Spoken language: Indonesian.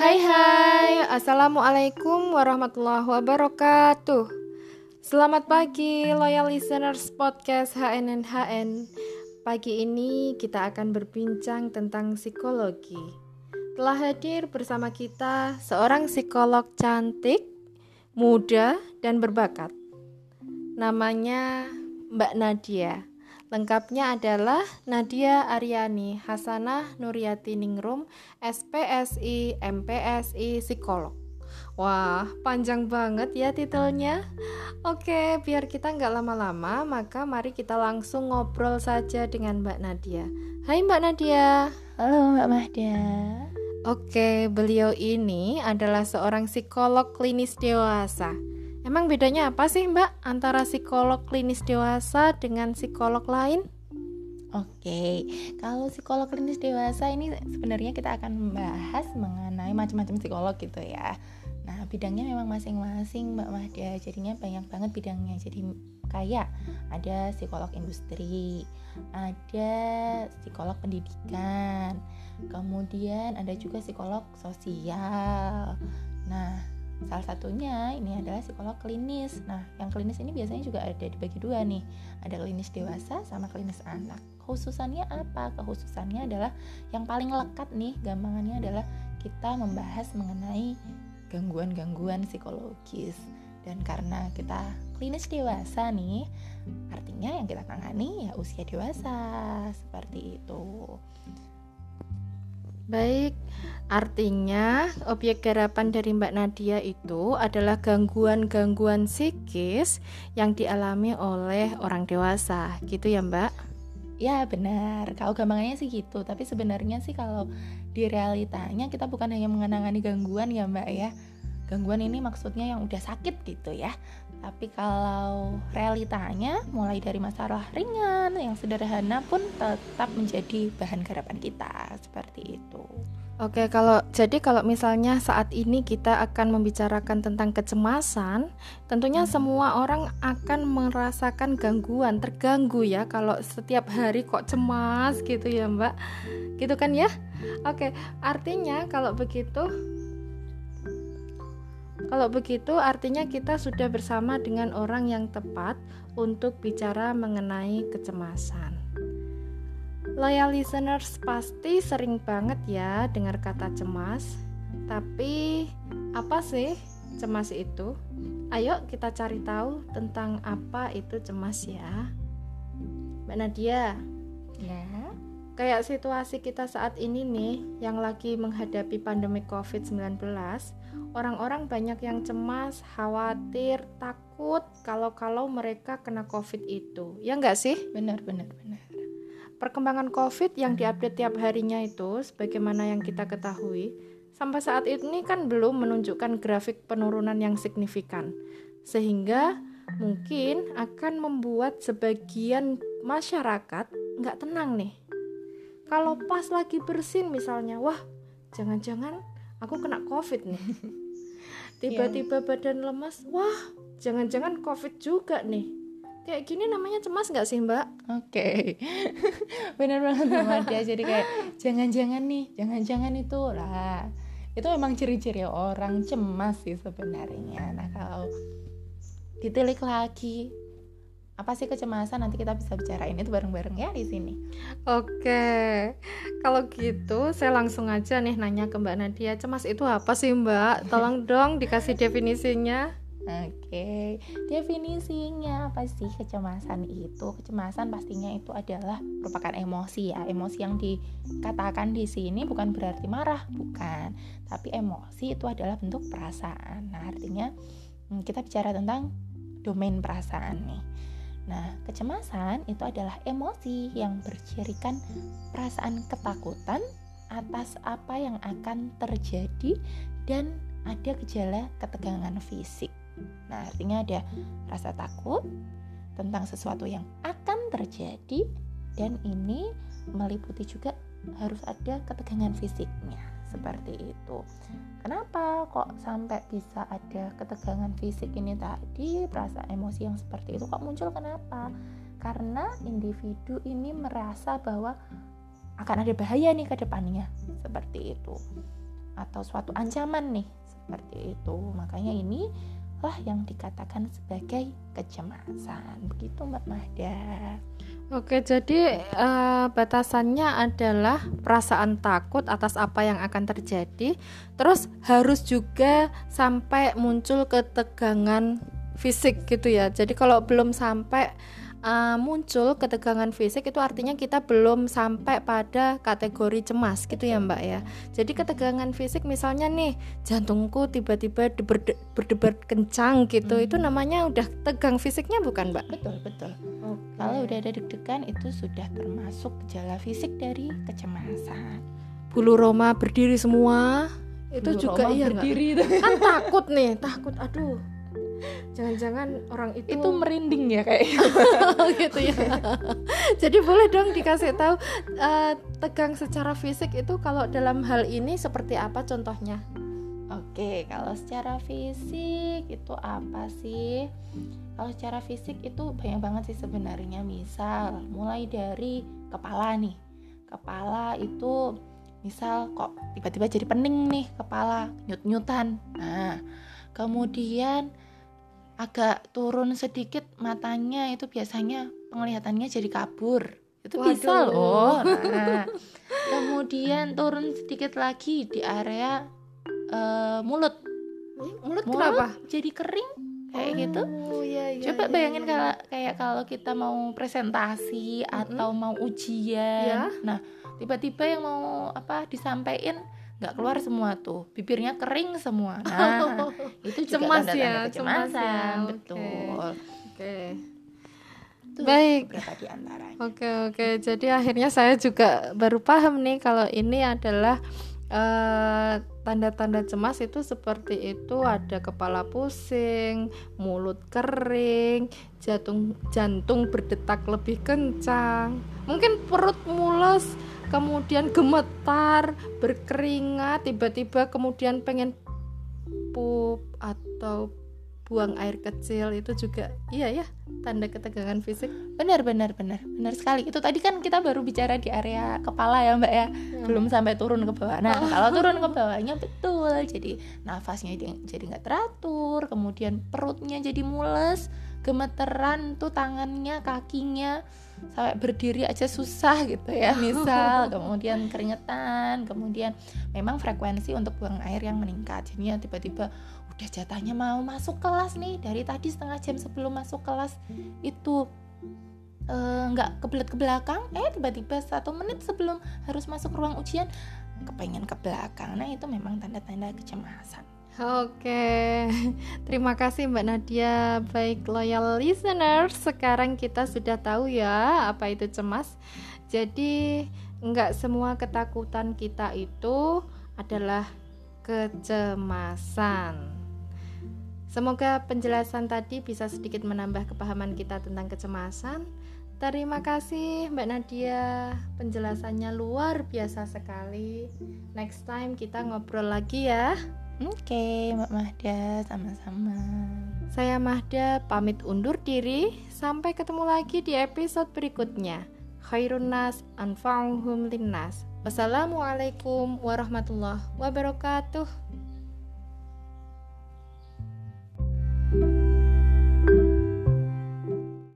Hai hai, Assalamualaikum warahmatullahi wabarakatuh. Selamat pagi loyal listeners podcast HNNHN Pagi ini kita akan berbincang tentang psikologi. Telah hadir bersama kita seorang psikolog cantik, muda, dan berbakat. Namanya Mbak Nadia Lengkapnya adalah Nadia Aryani Hasanah Nuryati Ningrum, SPSI, MPSI, Psikolog. Wah, panjang banget ya titelnya. Oke, biar kita nggak lama-lama, maka mari kita langsung ngobrol saja dengan Mbak Nadia. Hai Mbak Nadia. Halo Mbak Mahdia. Oke, beliau ini adalah seorang psikolog klinis dewasa Emang bedanya apa sih Mbak antara psikolog klinis dewasa dengan psikolog lain? Oke, kalau psikolog klinis dewasa ini sebenarnya kita akan membahas mengenai macam-macam psikolog gitu ya. Nah, bidangnya memang masing-masing Mbak Mahdia, jadinya banyak banget bidangnya. Jadi kayak ada psikolog industri, ada psikolog pendidikan, kemudian ada juga psikolog sosial. Salah satunya ini adalah psikolog klinis. Nah, yang klinis ini biasanya juga ada dibagi dua nih. Ada klinis dewasa sama klinis anak. Khususannya apa? Kekhususannya adalah yang paling lekat nih, gampangannya adalah kita membahas mengenai gangguan-gangguan psikologis. Dan karena kita klinis dewasa nih, artinya yang kita tangani ya usia dewasa seperti itu. Baik, artinya objek garapan dari Mbak Nadia itu adalah gangguan-gangguan psikis yang dialami oleh orang dewasa, gitu ya Mbak? Ya benar, kalau gampangannya sih gitu, tapi sebenarnya sih kalau di realitanya kita bukan hanya mengenangani gangguan ya Mbak ya, gangguan ini maksudnya yang udah sakit gitu ya tapi kalau realitanya mulai dari masalah ringan yang sederhana pun tetap menjadi bahan garapan kita seperti itu Oke, kalau jadi kalau misalnya saat ini kita akan membicarakan tentang kecemasan, tentunya hmm. semua orang akan merasakan gangguan, terganggu ya kalau setiap hari kok cemas gitu ya, Mbak. Gitu kan ya? Oke, artinya kalau begitu kalau begitu, artinya kita sudah bersama dengan orang yang tepat untuk bicara mengenai kecemasan. Loyal listeners pasti sering banget ya dengar kata cemas, tapi apa sih cemas itu? Ayo kita cari tahu tentang apa itu cemas ya. Mbak Nadia. Ya. Kayak situasi kita saat ini nih yang lagi menghadapi pandemi COVID-19, orang-orang banyak yang cemas, khawatir, takut kalau-kalau mereka kena COVID itu. Ya enggak sih? Benar, benar, benar. Perkembangan COVID yang diupdate tiap harinya itu sebagaimana yang kita ketahui, sampai saat ini kan belum menunjukkan grafik penurunan yang signifikan. Sehingga mungkin akan membuat sebagian masyarakat nggak tenang nih kalau pas lagi bersin misalnya wah jangan-jangan aku kena covid nih tiba-tiba yeah. badan lemas wah jangan-jangan covid juga nih kayak gini namanya cemas nggak sih mbak? Oke, okay. benar banget mbak ya. Jadi kayak jangan-jangan nih, jangan-jangan itu lah. Itu memang ciri-ciri orang cemas sih sebenarnya. Nah kalau ditilik lagi apa sih kecemasan nanti kita bisa bicarain itu bareng-bareng ya di sini. Oke, kalau gitu saya langsung aja nih nanya ke Mbak Nadia, cemas itu apa sih Mbak? Tolong dong dikasih definisinya. Oke, definisinya apa sih kecemasan itu? Kecemasan pastinya itu adalah merupakan emosi ya. Emosi yang dikatakan di sini bukan berarti marah, bukan. Tapi emosi itu adalah bentuk perasaan. Nah, artinya hmm, kita bicara tentang domain perasaan nih. Nah, kecemasan itu adalah emosi yang bercirikan perasaan ketakutan atas apa yang akan terjadi dan ada gejala ketegangan fisik. Nah, artinya ada rasa takut tentang sesuatu yang akan terjadi dan ini meliputi juga harus ada ketegangan fisiknya seperti itu. Kenapa kok sampai bisa ada ketegangan fisik ini tadi, perasaan emosi yang seperti itu kok muncul kenapa? Karena individu ini merasa bahwa akan ada bahaya nih ke depannya, seperti itu. atau suatu ancaman nih seperti itu makanya ini lah yang dikatakan sebagai kecemasan begitu Mbak Mahda Oke, jadi uh, batasannya adalah perasaan takut atas apa yang akan terjadi, terus harus juga sampai muncul ketegangan fisik gitu ya. Jadi kalau belum sampai uh, muncul ketegangan fisik itu artinya kita belum sampai pada kategori cemas gitu ya mbak ya. Jadi ketegangan fisik misalnya nih jantungku tiba-tiba berdebar kencang gitu hmm. itu namanya udah tegang fisiknya bukan mbak? Betul betul. Okay. kalau udah ada deg-degan itu sudah termasuk gejala fisik dari kecemasan. Bulu roma berdiri semua. Itu bulu juga iya berdiri kan takut nih takut. Aduh jangan-jangan orang itu itu merinding ya kayak gitu ya jadi boleh dong dikasih tahu uh, tegang secara fisik itu kalau dalam hal ini seperti apa contohnya Oke, kalau secara fisik itu apa sih? Kalau secara fisik itu banyak banget sih sebenarnya. Misal, mulai dari kepala nih. Kepala itu misal kok tiba-tiba jadi pening nih kepala, nyut-nyutan. Nah, kemudian agak turun sedikit matanya itu biasanya penglihatannya jadi kabur itu Waduh. bisa loh nah, kemudian turun sedikit lagi di area uh, mulut mulut, mulut kenapa jadi kering kayak gitu. oh, gitu iya, iya, coba iya, bayangin iya. kalau kayak kalau kita mau presentasi mm -hmm. atau mau ujian ya. nah tiba-tiba yang mau apa disampaikan nggak keluar semua tuh bibirnya kering semua nah itu juga cemas tanda-tanda ya, kecemasan cemas ya. betul oke okay. Baik. Oke Oke oke. Jadi akhirnya saya juga baru paham nih kalau ini adalah tanda eh, tanda-tanda cemas itu seperti itu ada kepala pusing, mulut kering, jantung jantung berdetak lebih kencang, mungkin perut mules kemudian gemetar, berkeringat, tiba-tiba kemudian pengen pup atau buang air kecil itu juga iya ya tanda ketegangan fisik. Benar benar benar benar sekali. Itu tadi kan kita baru bicara di area kepala ya mbak ya. Hmm. belum sampai turun ke bawah. Nah oh. kalau turun ke bawahnya betul. Jadi nafasnya jadi nggak teratur kemudian perutnya jadi mules gemeteran tuh tangannya kakinya sampai berdiri aja susah gitu ya misal kemudian keringetan kemudian memang frekuensi untuk buang air yang meningkat. Jadinya tiba-tiba udah jatahnya mau masuk kelas nih dari tadi setengah jam sebelum masuk kelas itu eh, nggak uh, kebelet ke belakang. Eh tiba-tiba satu menit sebelum harus masuk ruang ujian kepengen ke belakang. Nah itu memang tanda-tanda kecemasan Oke, terima kasih Mbak Nadia. Baik loyal listeners, sekarang kita sudah tahu ya apa itu cemas. Jadi nggak semua ketakutan kita itu adalah kecemasan. Semoga penjelasan tadi bisa sedikit menambah kepahaman kita tentang kecemasan. Terima kasih Mbak Nadia, penjelasannya luar biasa sekali. Next time kita ngobrol lagi ya. Oke, okay, Mbak Mahda, sama-sama. Saya Mahda pamit undur diri. Sampai ketemu lagi di episode berikutnya. Khairun nas anfa'uhum linnas. Wassalamualaikum warahmatullahi wabarakatuh.